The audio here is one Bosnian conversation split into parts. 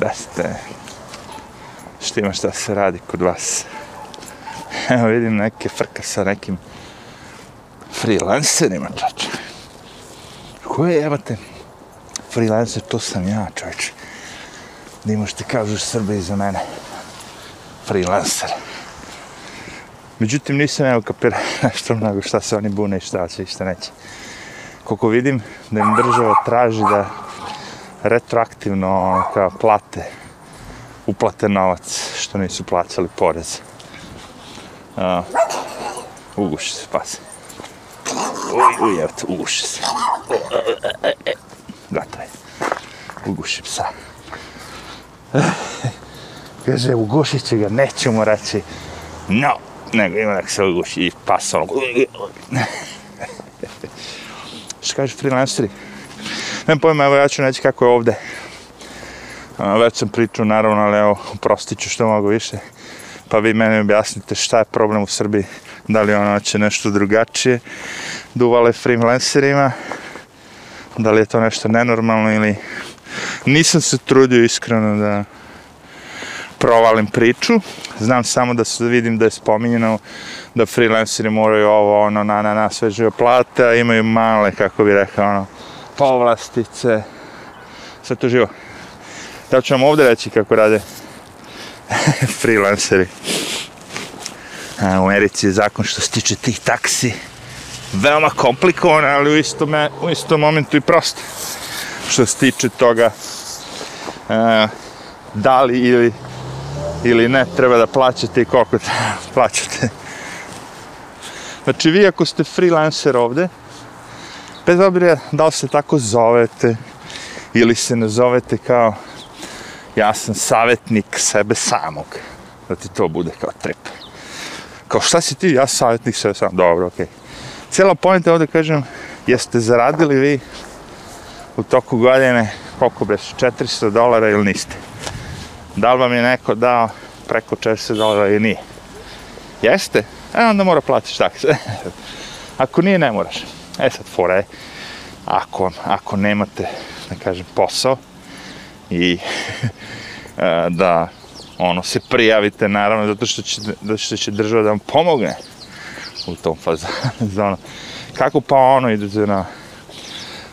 Da ste, što ima šta se radi kod vas. Evo vidim neke frka sa nekim freelancerima, čače. Ko je, evo te, freelancer, to sam ja, čovječe. Da imaš ti kažu Srbi za mene. Freelancer. Međutim, nisam evo kapira nešto mnogo šta se oni bune i šta će i šta neće. Koliko vidim, da im država traži da retroaktivno ono, kao plate, uplate novac što nisu plaćali porez. Uh, uguši se, pas. Uj, uj, evo te, uguši se. Gotovo je. Uguši psa. Kaže, ugušit ću ga, neću mu reći. No, nego ima nek se uguši i pas ono. Što kažu freelanceri? Ne pojma, evo ja ću neći kako je ovde. A, već sam pričao, naravno, ali evo, prostit ću što mogu više. Pa vi meni objasnite šta je problem u Srbiji. Da li ono će nešto drugačije duvale freelancerima. Da li je to nešto nenormalno ili... Nisam se trudio iskreno da provalim priču. Znam samo da se vidim da je spominjeno da freelanceri moraju ovo, ono, na, na, na, sve žive plate, a imaju male, kako bi rekao, ono, povlastice, sve to živo. Ja ću vam ovdje reći kako rade freelanceri. A, u Americi je zakon što se tiče tih taksi veoma komplikovan, ali u istom, u istom momentu i prosto. Što se tiče toga a, da li ili ili ne treba da plaćate i koliko treba plaćate. Znači vi ako ste freelancer ovde, bez obzira da li se tako zovete ili se ne zovete kao ja sam savjetnik sebe samog, da ti to bude kao trip. Kao šta si ti, ja savjetnik sebe samog, dobro, okej. Okay. Cijela pojenta ovde kažem, jeste zaradili vi u toku godine, koliko bez 400 dolara ili niste? Da li vam je neko dao preko 400 dolara ili nije? Jeste? E, onda mora platiš takse. ako nije, ne moraš. E sad, fora je, ako, ako nemate, da kažem, posao i e, da ono se prijavite, naravno, zato što će, da što će država da vam pomogne u tom fazonu. Ono, kako pa ono idete na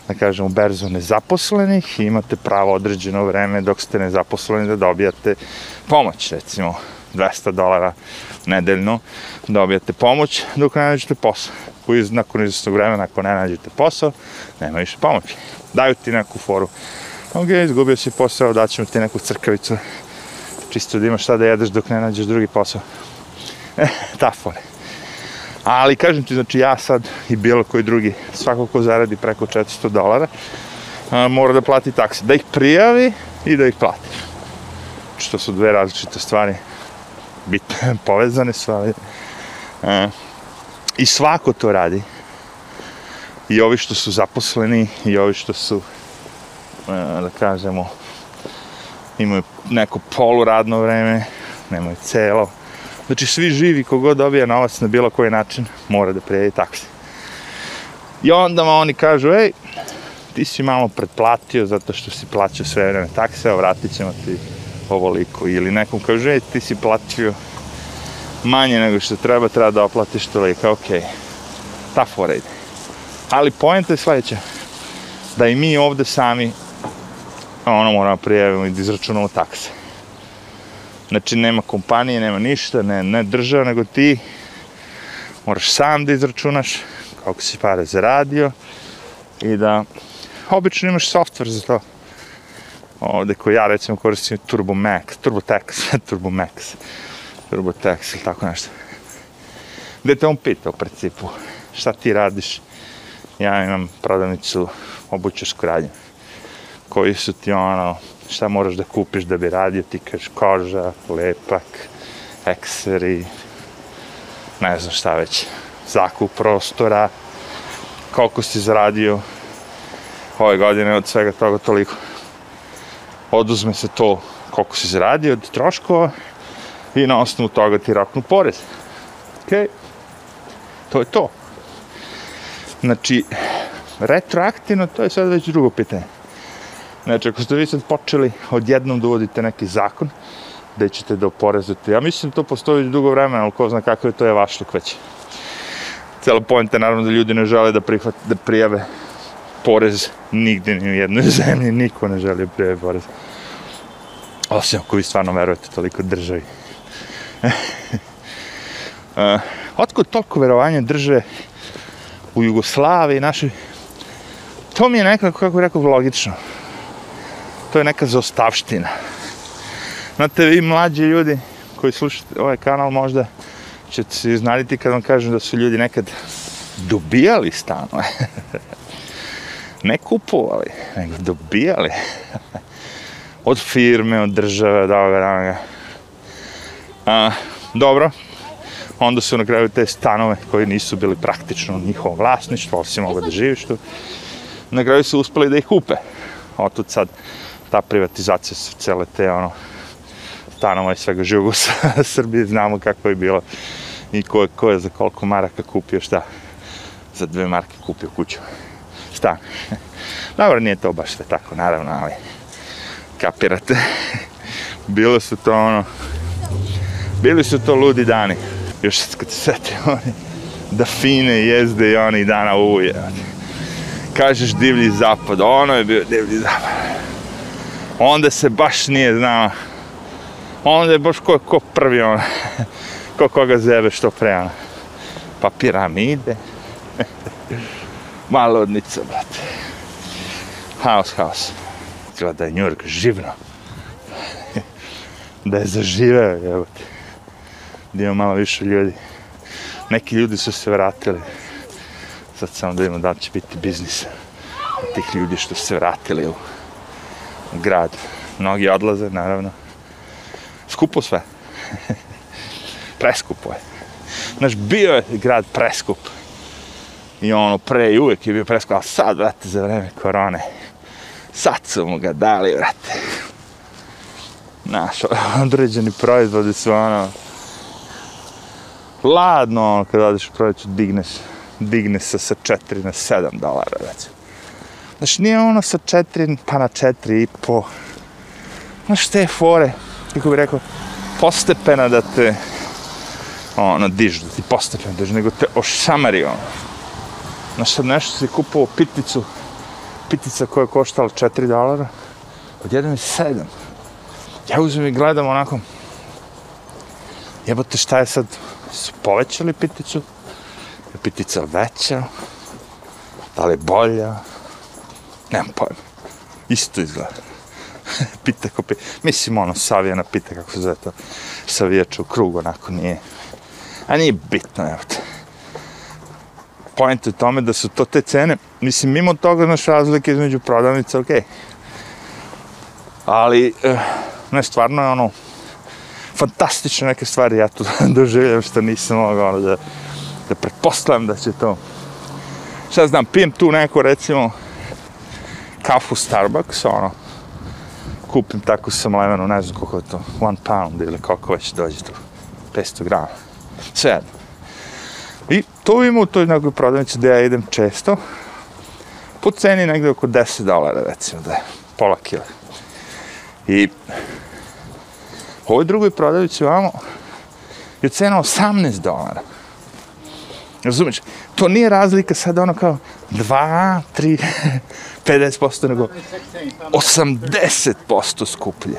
da kažem, u berzu nezaposlenih i imate pravo određeno vreme dok ste nezaposleni da dobijate pomoć, recimo 200 dolara nedeljno, dobijate pomoć dok ne nađete posao. Koji nakon izvestnog vremena, ako ne nađete posao, nema više pomoći. Daju ti neku foru. Ok, izgubio si posao, daćemo ti neku crkavicu, čisto da imaš šta da jedeš dok ne nađeš drugi posao. E, ta fora. Ali kažem ti, znači ja sad i bilo koji drugi, svako ko zaradi preko 400 dolara, a, mora da plati takse. Da ih prijavi i da ih plati. Znači, Što su dve različite stvari, bitne, povezane su, ali... A, I svako to radi. I ovi što su zaposleni, i ovi što su, e, da kažemo, imaju neko poluradno vreme, nemaju celo, Znači svi živi kogod dobija novac na bilo koji način mora da prijevi taksi. I onda oni kažu, ej, ti si malo pretplatio zato što si plaćao sve vreme takse, a vratit ćemo ti ovoliko. Ili nekom kaže, ej, ti si platio manje nego što treba, treba da oplatiš toliko, Okay. Ta fora ide. Ali pojenta je sljedeća, da i mi ovde sami ono moramo prijavimo i da izračunamo takse. Znači, nema kompanije, nema ništa, ne, ne država, nego ti moraš sam da izračunaš koliko si pare zaradio i da obično imaš software za to. Ovde koji ja recimo koristim Turbo Max, Turbo Tax, Turbo Max, Robotex ili tako nešto. Gde te on pita u principu šta ti radiš? Ja imam prodavnicu obućarsku radnju. Koji su ti ono, šta moraš da kupiš da bi radio, ti kažeš koža, lepak, ekseri, ne znam šta već, zakup prostora, koliko si zaradio ove godine od svega toga toliko. Oduzme se to koliko si zaradio od troškova i na osnovu toga ti roknu porez. Ok, to je to. Znači, retroaktivno, to je sad već drugo pitanje Znači, ako ste vi sad počeli odjednom da uvodite neki zakon, da ćete da oporezujete. Ja mislim to postoji dugo vremena, ali ko zna kakav je to je vašlik već. Cijela pojenta je naravno da ljudi ne žele da prihvate, da prijave porez nigde ni u jednoj zemlji, niko ne želi da prijave porez. Osim ako vi stvarno verujete toliko državi. uh, otkud toliko verovanja drže u Jugoslaviji, našoj, to mi je nekako, kako rekao, logično. To je neka zostavština. Znate, vi mlađi ljudi koji slušate ovaj kanal možda ćete se iznaditi kad vam kažem da su ljudi nekad dobijali stanove. ne kupovali, nego dobijali. od firme, od države, od ovoga, ovoga. A, dobro, onda su na kraju te stanove koji nisu bili praktično njihovo vlasništvo, ali si mogao da živiš tu, na kraju su uspeli da ih kupe. Otud sad ta privatizacija su cele te ono, stanova i svega živog u Srbiji, znamo kako je bilo i ko je, ko je za koliko maraka kupio šta. Za dve marke kupio kuću. Stan. Dobro, nije to baš sve tako, naravno, ali kapirate. Bilo su to ono, bili su to ludi dani. Još kad se setim, oni, da fine jezde i oni dana uje. Kažeš divlji zapad, ono je bio divlji zapad. Onda se baš nije znao. Onda je baš ko, ko prvi ono, ko koga zebe što pre ono. Pa piramide. Malo odnica, brate. Haos, haos Gleda je New York živno. da je zaživeo, evo. Da ima malo više ljudi. Neki ljudi su se vratili. Sad samo da vidimo da će biti biznis od tih ljudi što su se vratili u grad. Mnogi odlaze, naravno. Skupo sve. preskupo je. Znaš, bio je grad preskup. I ono, pre i uvek je bio preskup, ali sad, vrate, za vreme korone, sad su mu ga dali, vrate. Naš, određeni proizvodi su ono, ladno, ono, kad radiš u proizvod, digneš, digne se sa 4 na 7 dolara, recimo. Znači, nije ono sa 4 pa na 4 i po. Znaš, te fore, kako bih rekao, postepena da te, ono, dižu, da ti postepena dižu, nego te ošamari, ono. Znaš, sad nešto si kupovao pitnicu, pitica koja je koštala 4 dolara, od jedan je 7. Ja uzmem i gledam onako, jebote šta je sad, su povećali piticu, je pitica veća, da li je bolja, nemam pojma, isto izgleda. pita ko pita, mislim ono, savijena pita kako se zove to, savijač u krug, onako nije, a nije bitno, evo te point je tome da su to te cene, mislim, mimo toga, znaš, razlike između prodavnica, okej. Okay. Ali, eh, ne, stvarno je ono, fantastične neke stvari, ja tu doživljam što nisam mogao, ono, da, da pretpostavljam da će to, šta znam, pijem tu neko, recimo, kafu Starbucks, ono, kupim tako sam lemenu, ne znam koliko je to, one pound ili koliko već dođe tu, 500 grama, sve jedno. I to ima u toj nekoj prodavnici gdje ja idem često. Po ceni negdje oko 10 dolara, recimo, da je pola kila. I ovoj drugoj prodavnici vamo je cena 18 dolara. Razumiješ? To nije razlika sad ono kao 2, 3, 50%, nego 80% skuplje.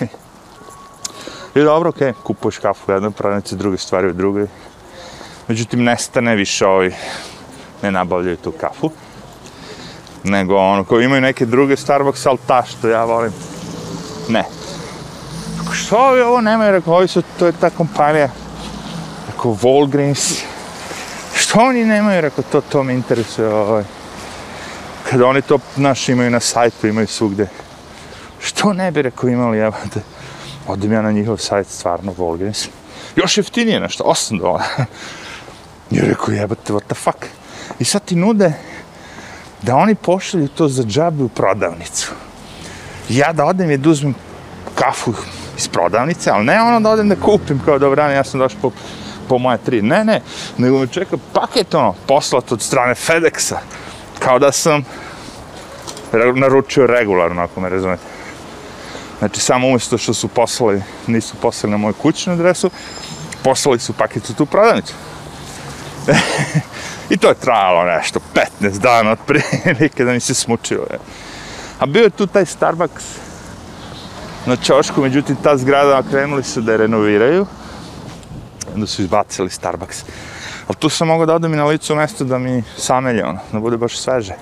I dobro, okej, okay, kupuješ kafu u jednoj prodavnici, druge stvari u drugoj međutim nestane više ovi ne nabavljaju tu kafu nego ono koji imaju neke druge Starbucks ali ta što ja volim ne što ovi ovo nemaju? Rekao ovi su to je ta kompanija. Rekao Walgreens. Što oni nemaju? Rekao to to me interesuje ovaj. Kad oni to naš imaju na sajtu imaju svugde. Što ne bi rekao imali evo da odim ja na njihov sajt stvarno Walgreens. Još jeftinije nešto 8 dolara. I rekao, jebate, what the fuck? I sad ti nude da oni pošalju to za džabe u prodavnicu. Ja da odem i da uzmem kafu iz prodavnice, ali ne ono da odem da kupim kao dobro, ja sam došao po, po moje tri. Ne, ne, nego me čeka paket ono, poslat od strane FedExa. Kao da sam naručio regularno, ako me razumete. Znači, samo umjesto što su poslali, nisu poslali na moju kućnu adresu, poslali su paket u tu prodavnicu. I to je trajalo nešto, 15 dana otprilike da mi se smučilo. Je. A bio je tu taj Starbucks na Čošku, međutim ta zgrada krenuli su da je renoviraju. Onda su izbacili Starbucks. Ali tu sam mogao da odem i na licu mjesto da mi samelje ono, da bude baš sveže.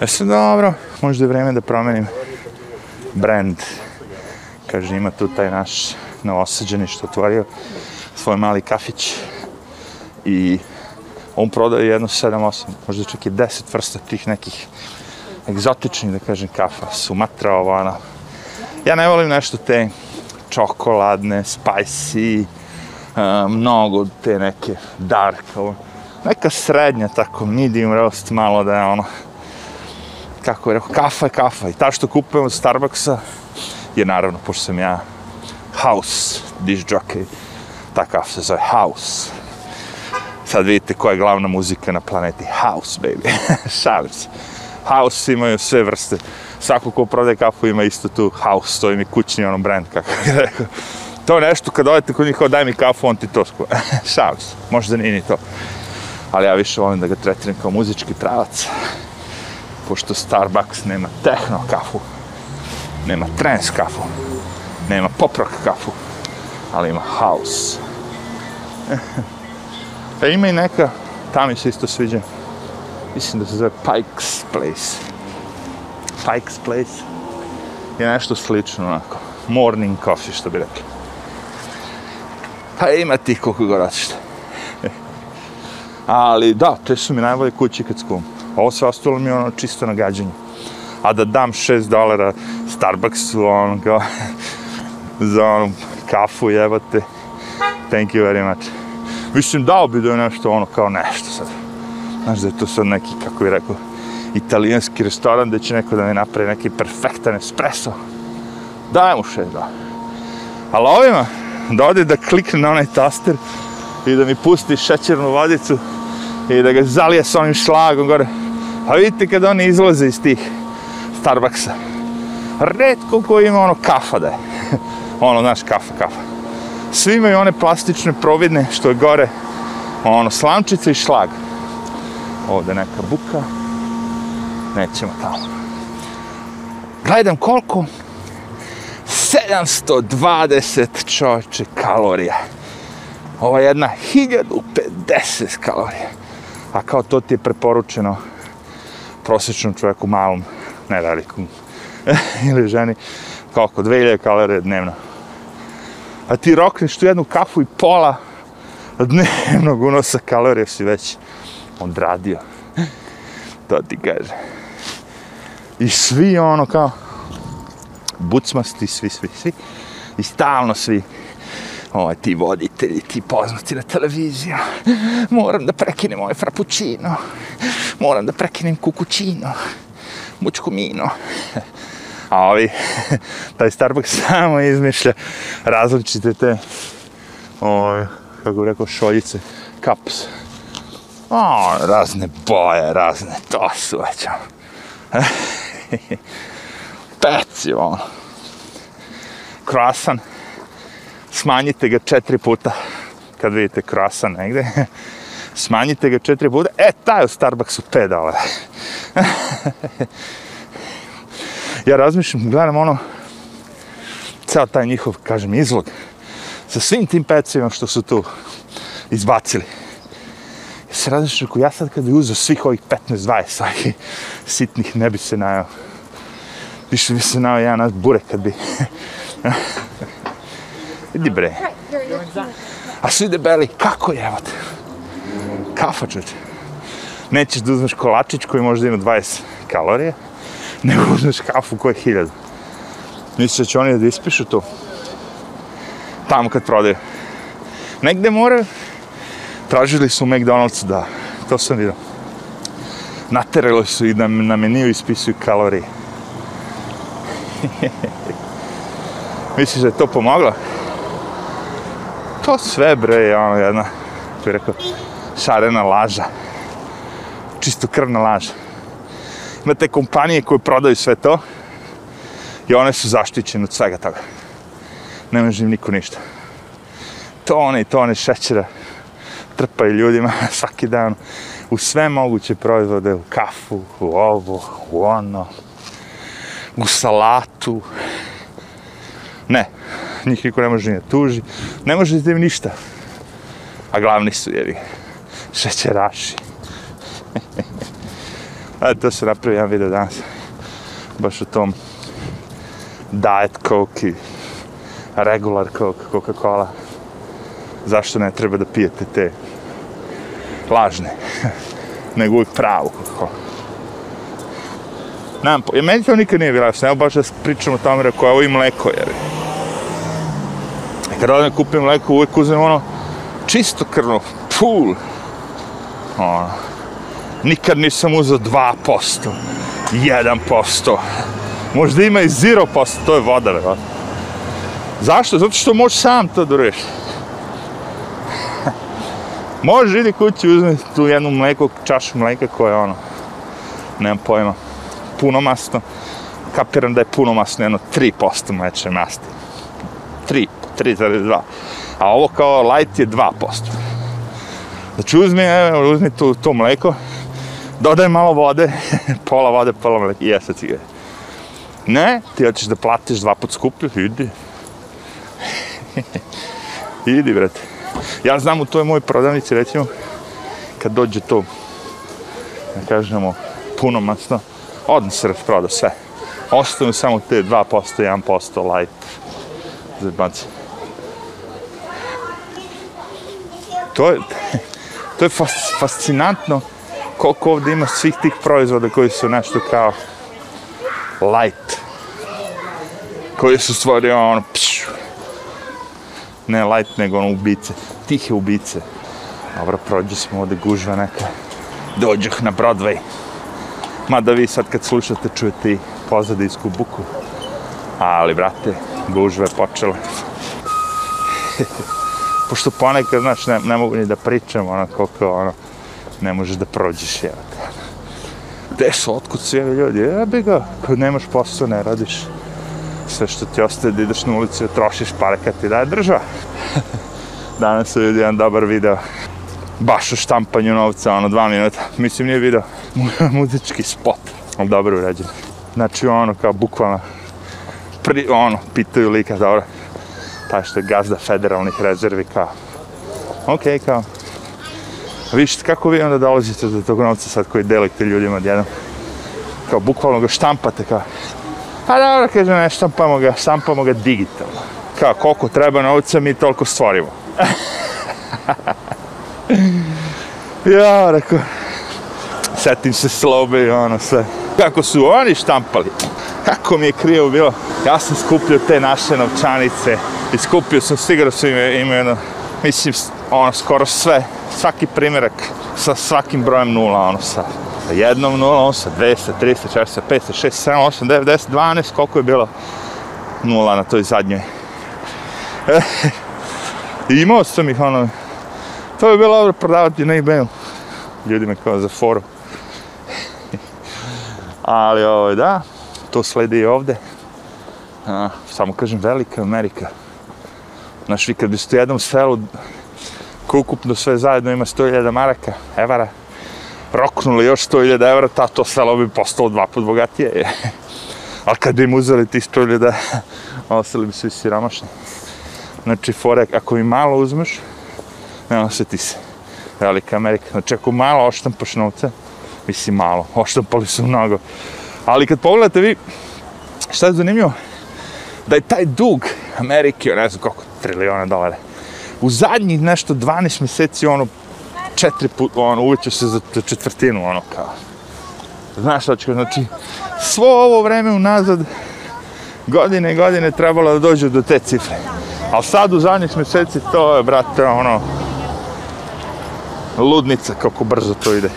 E sad dobro, možda je vreme da promenim brand. Kaže, ima tu taj naš novosađeni što otvorio svoj mali kafić i on prodaje jedno 7-8, možda čak i 10 vrsta tih nekih egzotičnih, da kažem, kafa, Sumatra, ova, ona, Ja ne volim nešto te čokoladne, spicy, uh, mnogo te neke dark, ovo. neka srednja, tako, medium roast, malo da je ono, kako je rekao, kafa je kafa. I ta što kupujem od Starbucksa je naravno, pošto sam ja house dish jockey, ta kafa se zove house. Sad vidite koja je glavna muzika na planeti. House, baby. Šalim se. House imaju sve vrste. Svako ko prodaje kafu ima isto tu house, to im je kućni ono brand, kako je rekao. To je nešto, kad odete kod njih, kao daj mi kafu, on ti to skuva. Šalim se. Možda nije ni to. Ali ja više volim da ga tretiram kao muzički pravac. Pošto Starbucks nema techno kafu, nema trance kafu, nema pop rock kafu, ali ima house. E ima i neka, ta mi se isto sviđa. Mislim da se zove Pike's Place. Pike's Place je nešto slično, onako. Morning coffee, što bi rekli. Pa ima ti koliko god hoćete. Ali da, te su mi najbolje kuće kad skum. Ovo sve ostalo mi je ono čisto nagađanje. A da dam 6 dolara Starbucksu, ono kao, za onu kafu jebate. Thank you very much. Mislim, dao bi da je nešto ono kao nešto sad. Znaš da je to sad neki, kako bi rekao, italijanski restoran da će neko da mi napravi neki perfektan espresso. Daj mu šest, da. Ali ovima, da ode da klikne na onaj taster i da mi pusti šećernu vodicu i da ga zalije s onim šlagom gore. A vidite kad oni izlaze iz tih Starbucksa. Redko ko ima ono kafa da je. ono, znaš, kafa, kafa svi imaju one plastične providne što je gore ono slamčica i šlag ovde neka buka. Nećemo tamo. Gledam koliko? 720 čovječe kalorija. Ova jedna 1050 kalorija. A kao to ti je preporučeno prosječnom čovjeku malom ne velikom ili ženi koliko? 2000 kalorije dnevno. A ti rokneš tu jednu kafu i pola dnevnog unosa kalorije si već odradio. To ti kaže. I svi ono kao bucmasti, svi, svi, svi. I stalno svi ovaj, ti voditelji, ti poznati na televiziju. Moram da prekinem ovaj frappuccino. Moram da prekinem kukućino. Mučkumino a ovi, taj Starbucks samo izmišlja različite te, ovaj, kako bi rekao, šoljice, cups. O, razne boje, razne, to su već, ono. Peci, ono. Krasan, smanjite ga četiri puta, kad vidite krasan negde, smanjite ga četiri puta, e, taj u Starbucksu 5 dolara ja razmišljam, gledam ono, ceo taj njihov, kažem, izlog, sa svim tim pecima što su tu izbacili. Ja se razmišljam, ja sad kad bi uzao svih ovih 15-20 svaki sitnih, ne bi se najao. Više bi se najao jedan nas burek kad bi... Idi bre. A svi debeli, kako je, evo te? Kafa čuče. Nećeš da uzmeš kolačić koji možda ima 20 kalorije, ne uzmeš kafu koja je hiljada. Misliš da će oni da ispišu to? Tamo kad prodaju. Negde moraju. Tražili su u da, to sam vidio. Naterali su i da na meniju ispisuju kalorije. Misliš da je to pomoglo? To sve bre je ono jedna, kako je rekao, šarena laža. Čisto krvna laža Imate kompanije koje prodaju sve to i one su zaštićene od svega toga. Ne može im niko ništa. Tone i tone šećera trpaju ljudima svaki dan u sve moguće proizvode, u kafu, u ovo, u ono, u salatu. Ne, njih niko ne može ni tuži, ne može da im ništa. A glavni su, jevi, šećeraši. A to se napravio jedan video danas. Baš o tom diet coke i regular coke, Coca-Cola. Zašto ne treba da pijete te lažne, nego uvijek pravu Nam, Ja, e, meni to nikad nije bilo jasno. Evo baš da pričam o tome, rekao, evo i mleko, jer... E, kad odem kupim mleko, uvijek uzmem ono čisto krvno, full. Ono, nikad nisam uzao 2%, 1%, možda ima i 0%, to je voda, već. Zašto? Zato što možeš sam to da reši. Možeš idi kući, uzme tu jednu mleko, čašu mleka koja je ono, nemam pojma, puno masno. Kapiram da je puno masno, jedno 3% mlečne masti. 3, 3,2. A ovo kao light je 2%. Znači uzmi, evo, uzmi tu, to mleko, dodaj malo vode, pola vode, pola mleka, i jesa cigare. Ne, ti hoćeš da platiš dva put skuplje, idi. idi, brate. Ja znam u toj mojoj prodavnici, recimo, kad dođe to, da kažemo, puno masno, odmah se rasproda sve. Ostanu samo te 2%, 1% light. Zabaci. To je, to je fas, fascinantno koliko ovdje ima svih tih proizvoda koji su nešto kao light. Koji su stvorio ono, pšu. Ne light, nego ono ubice. Tihe ubice. Dobro, prođe smo ovde gužva neka. Dođeh na Broadway. Mada vi sad kad slušate čujete i pozadijsku buku. Ali, brate, gužva je počela. Pošto ponekad, znaš, ne, ne mogu ni da pričam, ono, koliko, ono, ne možeš da prođeš, jel te. Gde su, otkud su ljudi? Jebi ga, kad nemaš posao, ne radiš. Sve što ti ostaje da ideš na ulicu, trošiš pare kad ti daje država. Danas se vidio jedan dobar video. Baš o štampanju novca, ono, dva minuta. Mislim, nije video. Muzički spot. Ali dobro urađen. Znači, ono, kao, bukvalno, pri, ono, pitaju lika, dobro, taj što je gazda federalnih rezervi, kao, okej, okay, kao, viš kako vi onda dolazite do tog novca sad koji delite ljudima odjednom? Kao, bukvalno ga štampate, kao, Pa dobro, kaže, ne štampamo ga, štampamo ga digitalno. Kao, koliko treba novca, mi toliko stvorimo. ja, rekao, setim se slobe i ono sve. Kako su oni štampali? Kako mi je krivo bilo? Ja sam skupljio te naše novčanice i skupio sam, sigurno sam imaju ima jedno, mislim, ono, skoro sve, svaki primjerak sa svakim brojem nula, ono, sa jednom nula, ono, sa 200, 300, 400, 500, 600, 7, 8, 9, 10, 12, koliko je bilo nula na toj zadnjoj. I imao sam ih, ono, to bi bilo dobro prodavati na ebay ljudima kao za foru. Ali, ovo, da, to sledi i ovde. A, samo kažem, velika Amerika. Znaš, vi kad biste u jednom selu, ko ukupno sve zajedno ima 100.000 maraka, evara, roknuli još 100.000 evra, ta to selo bi postalo dva put bogatije. Ali kad bi im uzeli ti 100.000, ostali bi svi siromašni. Znači, fore, ako mi malo uzmeš, ne ono osjeti se. Velika Amerika. Znači, ako malo oštampaš novce, mislim malo, oštampali su mnogo. Ali kad pogledate vi, šta je zanimljivo? Da je taj dug Amerike, ne znam koliko, trilijona dolara, u zadnjih nešto 12 mjeseci, ono, četiri put, ono, uveća se za četvrtinu, ono, kao. Znaš šta ću, znači, svo ovo vreme unazad, godine i godine trebalo da dođu do te cifre. Ali sad u zadnjih mjeseci to je, brate, ono, ludnica kako brzo to ide.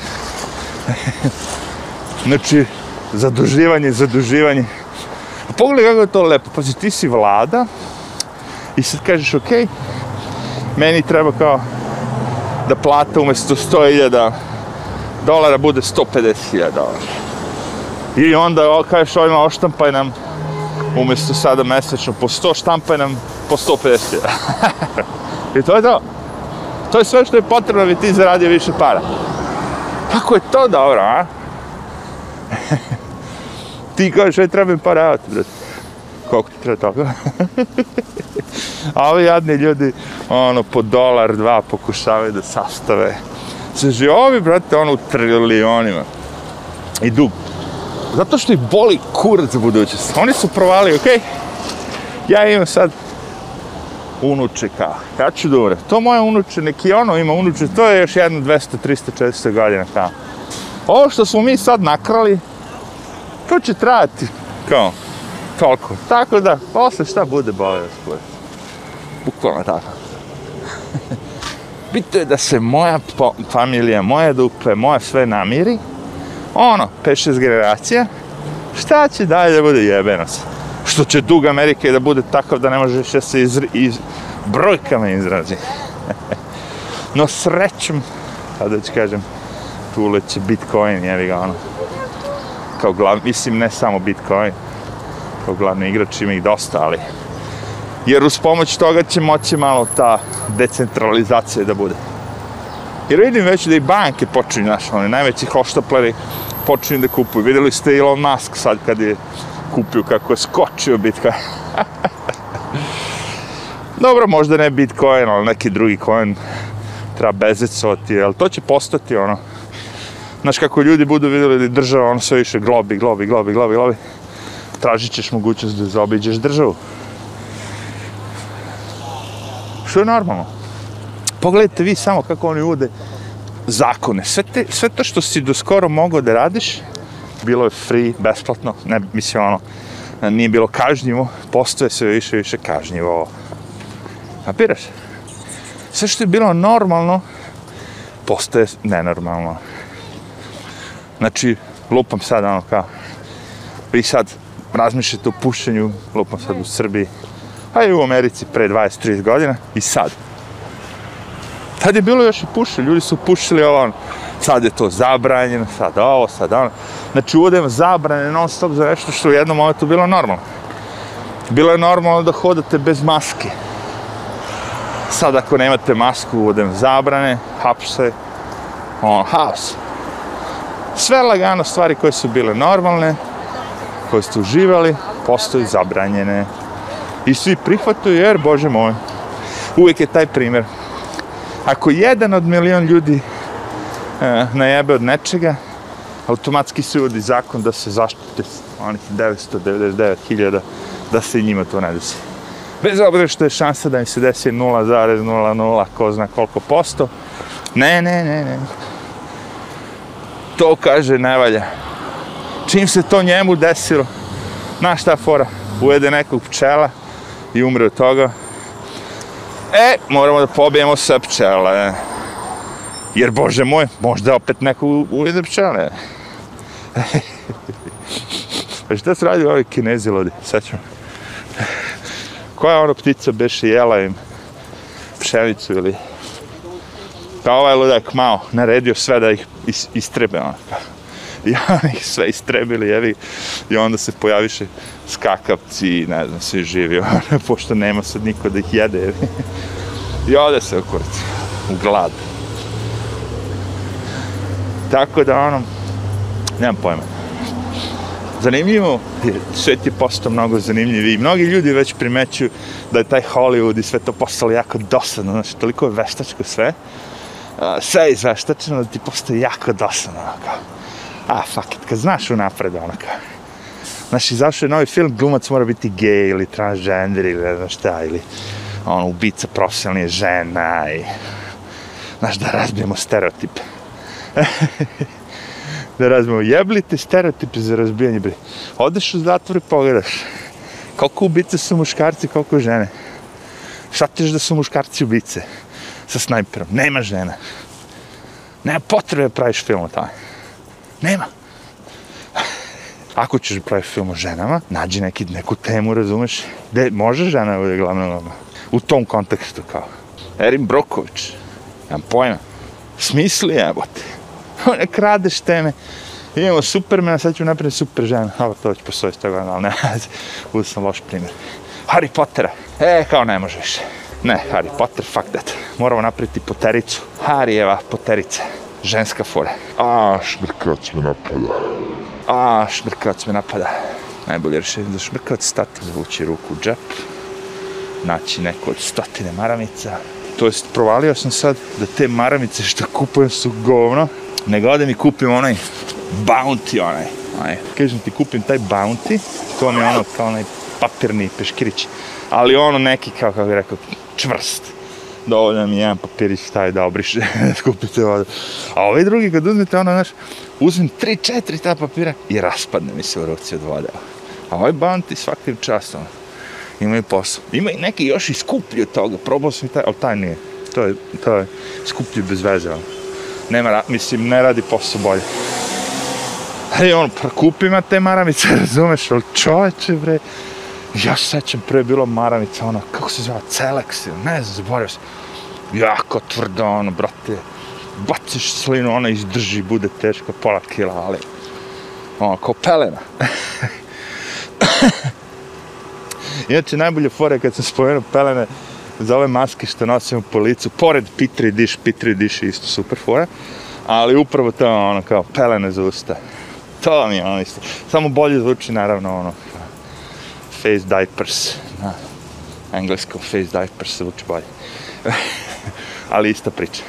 znači, zaduživanje, zaduživanje. A pogledaj kako je to lepo. Pazi, ti si vlada i sad kažeš, ok, meni treba kao da plata umjesto 100.000 dolara bude 150.000 dolara. I onda o, kažeš ovima oštampaj nam, umjesto sada mesečno po 100, štampaj nam po 150. I to je to. To je sve što je potrebno bi ti zaradio više para. Kako je to dobro, a? ti kažeš, aj trebam para, evo ti, brate. Koliko ti treba toga? a ovi jadni ljudi, ono, po dolar, dva pokušavaju da sastave. Sve ovi, brate, ono, u trilionima. I dug. Zato što ih boli kurac za budućnost. Oni su provali, okej? Okay? Ja imam sad unučeka. ja ću da umre. To moje unuče, neki ono ima unuče, to je još jedno 200, 300, 400 godina tamo. Ovo što smo mi sad nakrali, to će trajati, kao, toliko. Tako da, posle šta bude bolje da. Bukvalno tako. Bito je da se moja familija, moje dupe, moje sve namiri, ono, 5-6 generacija, šta će dalje da bude jebeno se? Što će dug Amerike da bude takav da ne može še se iz, iz brojkama izrazi. no srećom, sada ću kažem, tu leće Bitcoin, jevi ga ono. Kao glav, mislim ne samo Bitcoin, kao glavni igrač ima ih dosta, ali jer uz pomoć toga će moći malo ta decentralizacija da bude. Jer vidim već da i banke počinju, znaš, oni najveći hoštapleri počinju da kupuju. Videli ste Elon Musk sad kad je kupio kako je skočio Bitcoin. Dobro, možda ne Bitcoin, ali neki drugi coin treba bezecovati, ali to će postati ono. Znaš kako ljudi budu vidjeli da država ono sve više globi, globi, globi, globi, globi. Tražit ćeš mogućnost da zaobiđeš državu. Što je normalno. Pogledajte vi samo kako oni uvode zakone. Sve, te, sve to što si do skoro mogao da radiš, bilo je free, besplatno, ne, mislim, ono, nije bilo kažnjivo, postoje sve više i više kažnjivo. Kapiraš? Sve što je bilo normalno, postoje nenormalno. Znači, lupam sad, ono, kao, vi sad razmišljate o pušenju, lupam sad u Srbiji, a i u Americi pre 20-30 godina, i sad. Tad je bilo još i puše, ljudi su pušili ovo, ono, sad je to zabranjeno, sad ovo, sad ono. Znači uvodem zabrane non stop za nešto što u jednom momentu bilo normalno. Bilo je normalno da hodate bez maske. Sad ako nemate masku, uvodem zabrane, hapse, on, haos. Sve lagano stvari koje su bile normalne, koje ste uživali, postoji zabranjene. I svi prihvataju jer, bože moj, uvijek je taj primjer ako jedan od milion ljudi e, najebe od nečega, automatski se uvodi zakon da se zaštite onih 999.000 da se i njima to ne desi. Bez obzira što je šansa da im se desi 0,00 ko zna koliko posto. Ne, ne, ne, ne. To kaže ne valja. Čim se to njemu desilo, znaš šta fora, ujede nekog pčela i umre od toga, E, moramo da pobijemo sve pčele. Jer, bože moj, možda opet neko ujede pčele. A pa šta se radi ovi kinezi lodi? Sad ćemo. Koja ona ptica beše jela im pšenicu ili... Pa ovaj ludak malo naredio sve da ih istrebe. Ono. I oni ih sve istrebili, jevi. I onda se pojaviše skakavci, ne znam, svi živi, ono, pošto nema sad niko da ih jede, jevi. I ode se u kurac, u glad. Tako da, ono, nemam pojma. Zanimljivo, svet je postao mnogo zanimljiviji. Mnogi ljudi već primećuju da je taj Hollywood i sve to postalo jako dosadno. Znači, toliko je veštačko sve. Sve je izveštačeno da ti postoje jako dosadno. Kao a fuck it, kad znaš unapred, ono kao. Znaš, izašao je novi film, glumac mora biti gej ili transgender ili ne znam šta, ili ono, ubica profesionalni žena i... Znaš, da razbijemo stereotipe. da razbijemo, jeblite stereotipe za razbijanje, bre. Odeš u zatvor i pogledaš. Koliko ubice su muškarci, koliko žene. Šatiš da su muškarci ubice? Sa snajperom. Nema žena. Nema potrebe praviš film o tome. Nema. Ako ćeš praviti film o ženama, nađi neki, neku temu, razumeš? Gde može žena da bude glavna glavna? U tom kontekstu kao. Erin Broković. Nemam pojma. Smisli jebote. Ne kradeš teme. Imamo Supermana, sad ću napraviti super žena. Ovo, to već postoji s toga, ali ne, uzeo sam loš primjer. Harry Pottera. E, kao ne može više. Ne, Harry Potter, fuck that. Moramo napraviti potericu. Harijeva poterica. Ženska fora. A, šmrkac me napada. A, šmrkac me napada. Najbolje rješenje za šmrkac, stati, zvući ruku u džep. Naći neko od stotine maramica. To jest, provalio sam sad da te maramice što kupujem su govno. Nego odem i kupim onaj bounty, onaj. onaj. Kažem ti, kupim taj bounty. To mi je ono kao onaj papirni peškirić. Ali ono neki, kao kako bih rekao, čvrst. Dovoljno mi jedan papirić taj da obriše, da skupite vodu. A ovaj drugi, kad uzmete ono, znaš, uzmem tri, četiri ta papira i raspadne mi se u ruci od vode. A ovaj banti svakim častom imaju posao. Ima i neki još i skuplji od toga, probao sam i taj, ali taj nije. To je, to je skuplji bez veze, ali. Nema, mislim, ne radi posao bolje. Ali on, pa prekupima te maramice, razumeš, ali čoveče, bre, ja se sećam, pre je bilo maramica, ono, kako se zove, Celex, ne znam, zaboravio se. jako tvrdo, ono, brate, baciš slinu, ona izdrži, bude teško, pola kila, ali, ono, kao pelena. Inače, najbolje fore kad sam spomenuo pelene za ove maske što nosim po licu, pored Pitri Diš, Pitri Diš je isto super fora, ali upravo to ono kao pelene za usta. To mi je ono isto. Samo bolje zvuči naravno ono face diapers na engleskom face diapers zvuči bolje. ali ista priča.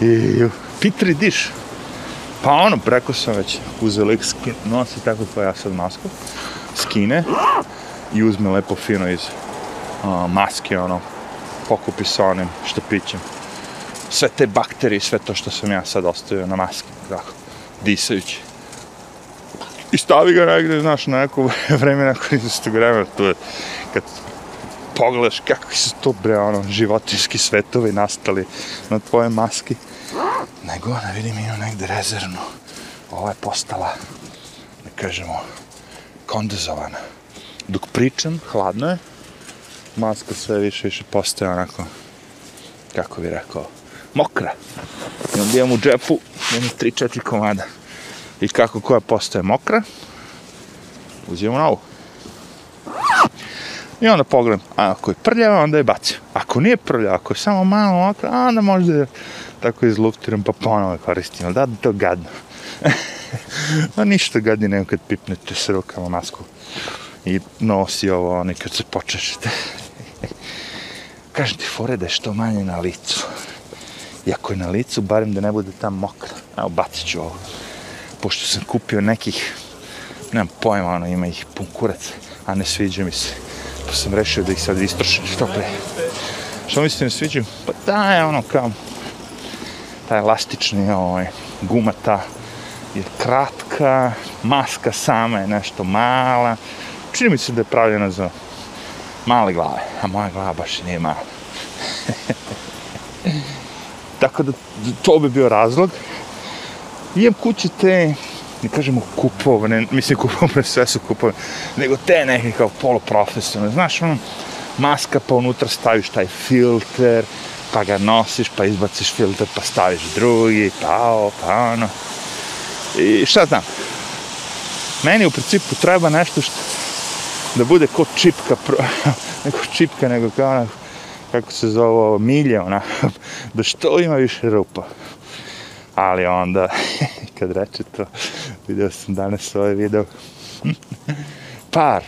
I, Pitri diš. Pa ono, preko sam već uzeli skin, nosi tako kao ja sad masku, skine i uzme lepo fino iz uh, maske, ono, pokupi sa onim štapićem. Sve te bakterije, sve to što sam ja sad ostavio na maski, tako, disajući. I stavi ga negde, znaš, na neko vreme, na koji vremena, to je, kad pogledaš kakvi su to, bre, ono, životinski svetovi nastali na tvoje maski. Nego, ne vidim, imam negde rezervno. Ova je postala, da kažemo, kondenzovana. Dok pričam, hladno je, maska sve više više postaje onako, kako bi rekao, mokra. I onda imam u džepu jedno 3-4 komada. I kako koja postaje mokra, uzimamo novu. I onda pogledam, a ako je prljava, onda je bacim. Ako nije prljava, ako je samo malo mokra, onda možda je tako izluftiram pa ponovo koristim. Ali da, to gadno. no ništa gadni nego kad pipnete s rukama masku i nosi ovo, oni kad se počešete. Kažem ti, fore da je što manje na licu. I ako je na licu, barem da ne bude tam mokro. Evo, bacit ću ovo. Pošto sam kupio nekih, nemam pojma, ono, ima ih pun kurac, a ne sviđa mi se. Pa sam rešio da ih sad istrošim što pre. Što mi se ne sviđa? Pa da je ono kao, ta elastični, ovaj, guma ta je kratka, maska sama je nešto mala, čini mi se da je pravljena za male glave, a moja glava baš i nije mala. Tako da to bi bio razlog. Imam kuće te, ne kažemo kupovne, mislim kupovne, sve su kupovne, nego te neke kao poluprofesionalne. Znaš, ono, maska pa unutra staviš taj filter, pa ga nosiš, pa izbaciš filter, pa staviš drugi, pa o, pa ono. I šta znam, meni u principu treba nešto što da bude ko čipka, neko čipka, nego kao ona, kako se zove, milje, ona, da što ima više rupa. Ali onda, kad reče to, vidio sam danas ovaj video, par,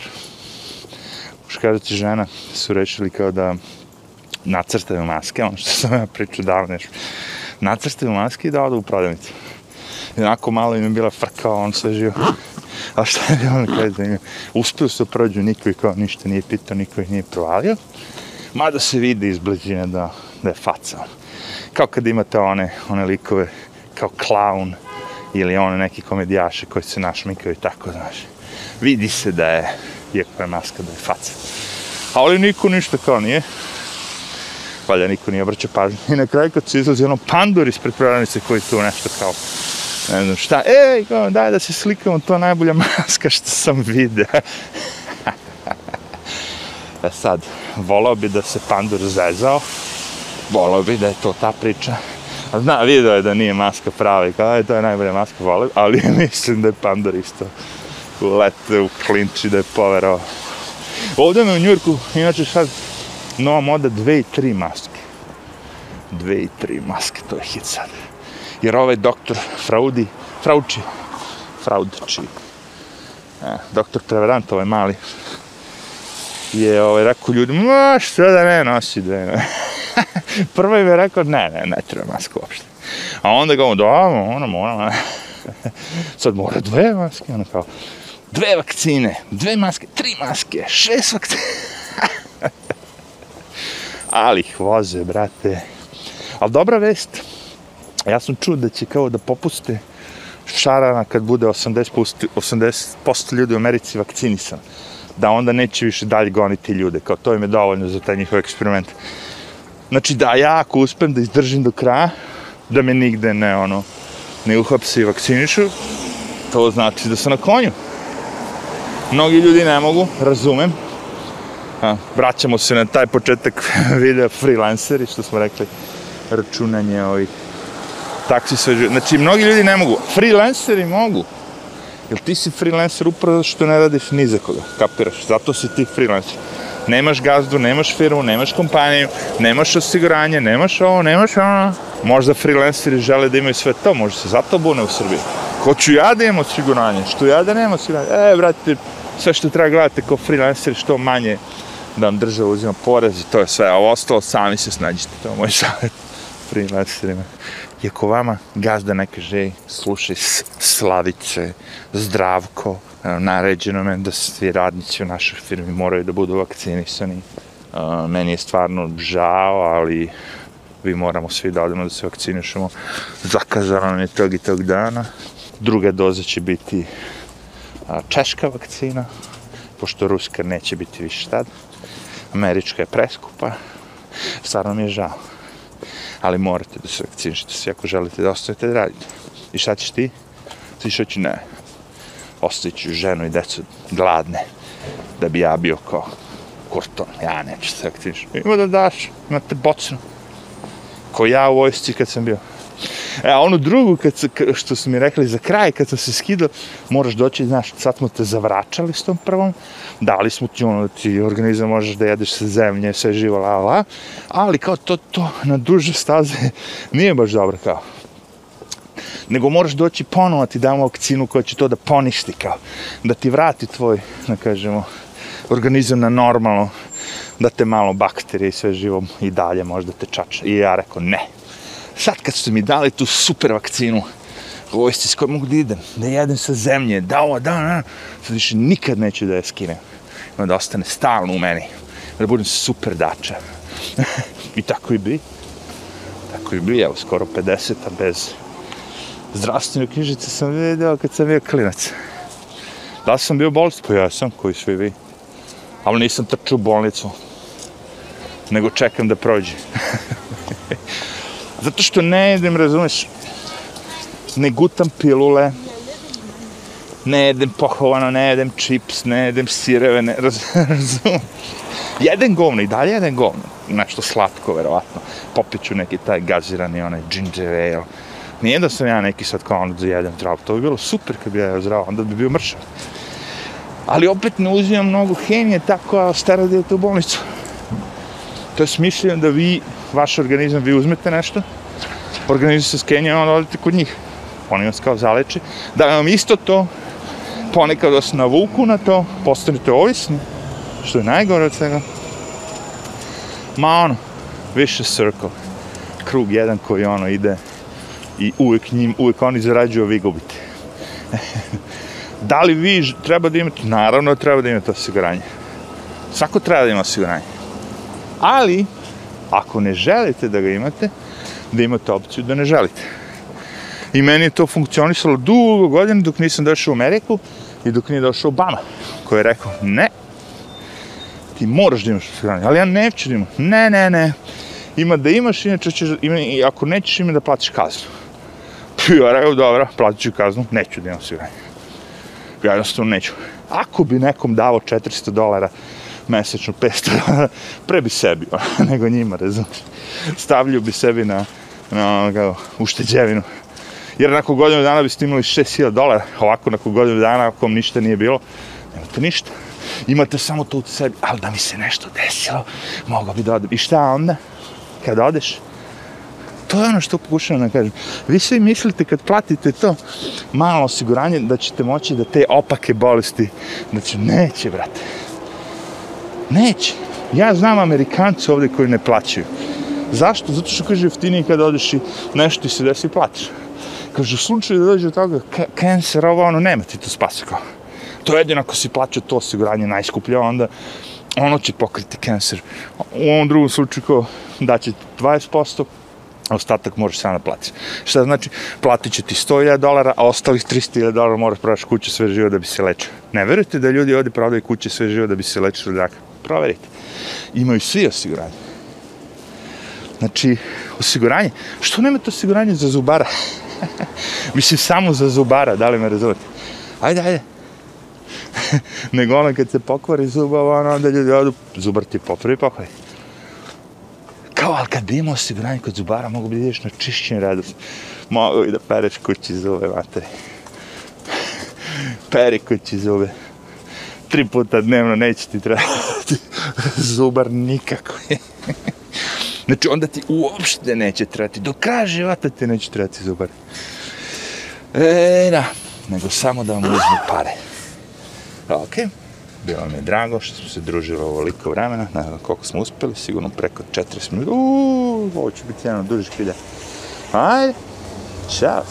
muškarac i žena su rešili kao da nacrtaju maske, ono što sam ja pričao davno još, nacrtaju maske i da odu u prodavnicu. I onako malo im je bila frka, on sve živo. A šta je bilo ono na kraju zanimljivo? Uspio se prođu, niko i kao ništa nije pitao, niko ih nije provalio. Mada se vidi iz blizine da, da je faca. Ono. Kao kad imate one, one likove kao klaun ili ono neki komedijaše koji se našmikaju i tako, znaš. Vidi se da je, iako je maska, da je faca. Ali niko ništa kao nije. Valjda niko nije obraćao pažnju. I na kraju kad se izlazi ono pandur ispred prodavnice koji tu nešto kao ne znam šta, ej, kao, daj da se slikamo, to najbolja maska što sam vidio. e sad, volao bi da se pandur zezao, volao bi da je to ta priča, zna, vidio je da nije maska prava i kao, aj, to je najbolja maska, volim, ali mislim da je Pandor isto ulete u klinči da je poverao. Ovdje me u Njurku, inače sad, nova moda, dve i tri maske. Dve i tri maske, to je hit sad. Jer ovaj doktor Fraudi, Frauči, Fraudči, e, doktor Preverant, ovaj mali, je ovaj, rekao ljudima, ma što da ne nosi dve, ne. Prvo im je rekao, ne, ne, ne treba masku uopšte. A onda ga on, da, ono, mora, sad mora dve maske, ono kao, dve vakcine, dve maske, tri maske, šest vakcine. Ali ih voze, brate. Ali dobra vest, ja sam čuo da će kao da popuste šarana kad bude 80%, 80 ljudi u Americi vakcinisan. Da onda neće više dalje goniti ljude. Kao to im je dovoljno za taj njihov eksperiment. Znači da ja ako uspem da izdržim do kraja, da me nigde ne ono, ne uhapsi i vakcinišu, to znači da sam na konju. Mnogi ljudi ne mogu, razumem. A, vraćamo se na taj početak videa freelanceri, što smo rekli, računanje ovih taksi sve Znači, mnogi ljudi ne mogu. Freelanceri mogu. Jer ti si freelancer upravo što ne radiš ni za koga, kapiraš? Zato si ti freelancer. Nemaš gazdu, nemaš firmu, nemaš kompaniju, nemaš osiguranje, nemaš ovo, nemaš ono. Možda freelanceri žele da imaju sve to, možda se zato bune u Srbiji. Hoću ja da imam osiguranje, što ja da nemam osiguranje. E, brate, sve što treba gledati kao freelanceri, što manje da vam država uzima porez i to je sve. A ovo ostalo, sami se snađite, to je moj savjet freelancerima. I ako vama gazda ne kaže, slušaj Slavice, Zdravko, naređeno me da svi radnici u našoj firmi moraju da budu vakcinisani. E, meni je stvarno žao, ali vi moramo svi da odemo da se vakcinišemo. Zakazano nam je tog i tog dana. Druga doza će biti e, češka vakcina, pošto ruska neće biti više tad. Američka je preskupa. Stvarno mi je žao ali morate da se vakcinišete svi ako želite da ostavite da radite. I šta ćeš ti? Ti što ću ne. Ostavit ženu i decu gladne, da bi ja bio kao kurton. Ja neću se aktiviš. Ima da daš, imate bocnu. Ko ja u vojsci kad sam bio. E, a onu drugu, kad se, što su mi rekli za kraj, kad sam se skidao, moraš doći, znaš, sad smo te zavračali s tom prvom, dali smo ti ono, ti organizam možeš da jedeš sa zemlje, sve živo, la, la, ali kao to, to na duže staze nije baš dobro, kao. Nego moraš doći ponovo ti damo vakcinu koja će to da poništi, kao, da ti vrati tvoj, da kažemo, organizam na normalno, da te malo bakterije i sve živo i dalje možda te čača. I ja rekao, ne, sad kad su mi dali tu super vakcinu, vojsci s kojom mogu da idem, da jedem sa zemlje, da ovo, da, da, sad više nikad neću da je skinem. Ima da ostane stalno u meni, da budem super dača. I tako i bi. Tako i bi, evo, skoro 50-a bez Zdravstvenu knjižicu sam vidio kad sam bio klinac. Da sam bio bolest, pa ja sam, koji svi vi. Ali nisam trčao u bolnicu, nego čekam da prođe. Zato što ne jedem, razumeš, ne gutam pilule, ne jedem pohovano, ne jedem čips, ne jedem sireve, ne razumem. Jedem govno i dalje jedem govno. Nešto slatko, verovatno. Popiću neki taj gazirani, onaj ginger ale. Nije da sam ja neki sad kao ono da jedem. To bi bilo super kad bi ja zdravo, onda bi bio mršav. Ali opet ne uzimam mnogo hemije, tako a stara da u bolnicu. To je smišljeno da vi vaš organizam, vi uzmete nešto, organizam se skenja, onda odete kod njih. Oni vas kao zaleče. Da vam isto to, ponekad vas navuku na to, postanete ovisni, što je najgore od svega. Ma ono, više circle, krug jedan koji ono ide i uvek njim, uvek oni zarađuju, vi gubite. da li vi treba da imate? Naravno treba da imate osiguranje. Svako treba da ima osiguranje. Ali, ako ne želite da ga imate, da imate opciju da ne želite. I meni je to funkcionisalo dugo godina dok nisam došao u Ameriku i dok nije došao Obama, koji je rekao, ne, ti moraš da imaš osiguranje, ali ja neću da imam. Ne, ne, ne, ima da imaš, inače ćeš, ima, ako nećeš ima da platiš kaznu. Ja rekao, dobro, platit ću kaznu, neću da imam osiguranje. Ja jednostavno neću. Ako bi nekom davo 400 dolara mesečno 500 dolara, pre bi sebi, nego njima, razumiješ. Stavljio bi sebi na na ono, kao, ušteđevinu. Jer nakon godinu dana biste imali 6000 dolara, ovako nakon godinu dana, ako vam ništa nije bilo, nemate ništa. Imate samo to u sebi, ali da mi se nešto desilo, mogao bi da odem. I šta onda? Kad odeš? To je ono što pokušavam da kažem. Vi svi mislite kad platite to malo osiguranje da ćete moći da te opake bolesti, da će, neće, brate. Neće. Ja znam Amerikanci ovdje koji ne plaćaju. Zašto? Zato što kaže jeftinije kada odeš i nešto ti se desi i platiš. Kaže, u slučaju da dođe od toga, cancer, ovo ono, nema ti to spasa kao. To je jedino ako si plaćao to osiguranje najskuplje, onda ono će pokriti cancer. U ovom drugom slučaju kao daće 20%, ostatak možeš sam da platiš. Šta znači? Platit će ti 100.000 dolara, a ostalih 300.000 dolara moraš prodaš kuću sve živo da bi se lečio. Ne verujete da ljudi ovdje prodaju kuće sve živo da bi se lečio od raka? Proverite. Imaju svi osiguranje. Znači, osiguranje. Što nemate osiguranje za zubara? Mislim, samo za zubara, da li me razumete? Ajde, ajde. Nego ono kad se pokvari zuba, ono, onda ljudi odu, zubar ti popravi pokvari. Kao, ali kad bi imao osiguranje kod zubara, mogu bi ideš na čišćenje redu. Mogu i da pereš kući zove, materi. Peri kući zube. Tri puta dnevno neće ti trebati zubar nikako. Znači, onda ti uopšte neće trebati, do kraja života ti neće trebati zubar. E, da, nego samo da vam uzmu pare. Ok, bilo mi je drago što smo se družili ovoliko vremena, ne znam koliko smo uspeli, sigurno preko 40 minuta. Uuu, ovo će biti jedan duži hilja. Ajde, čao.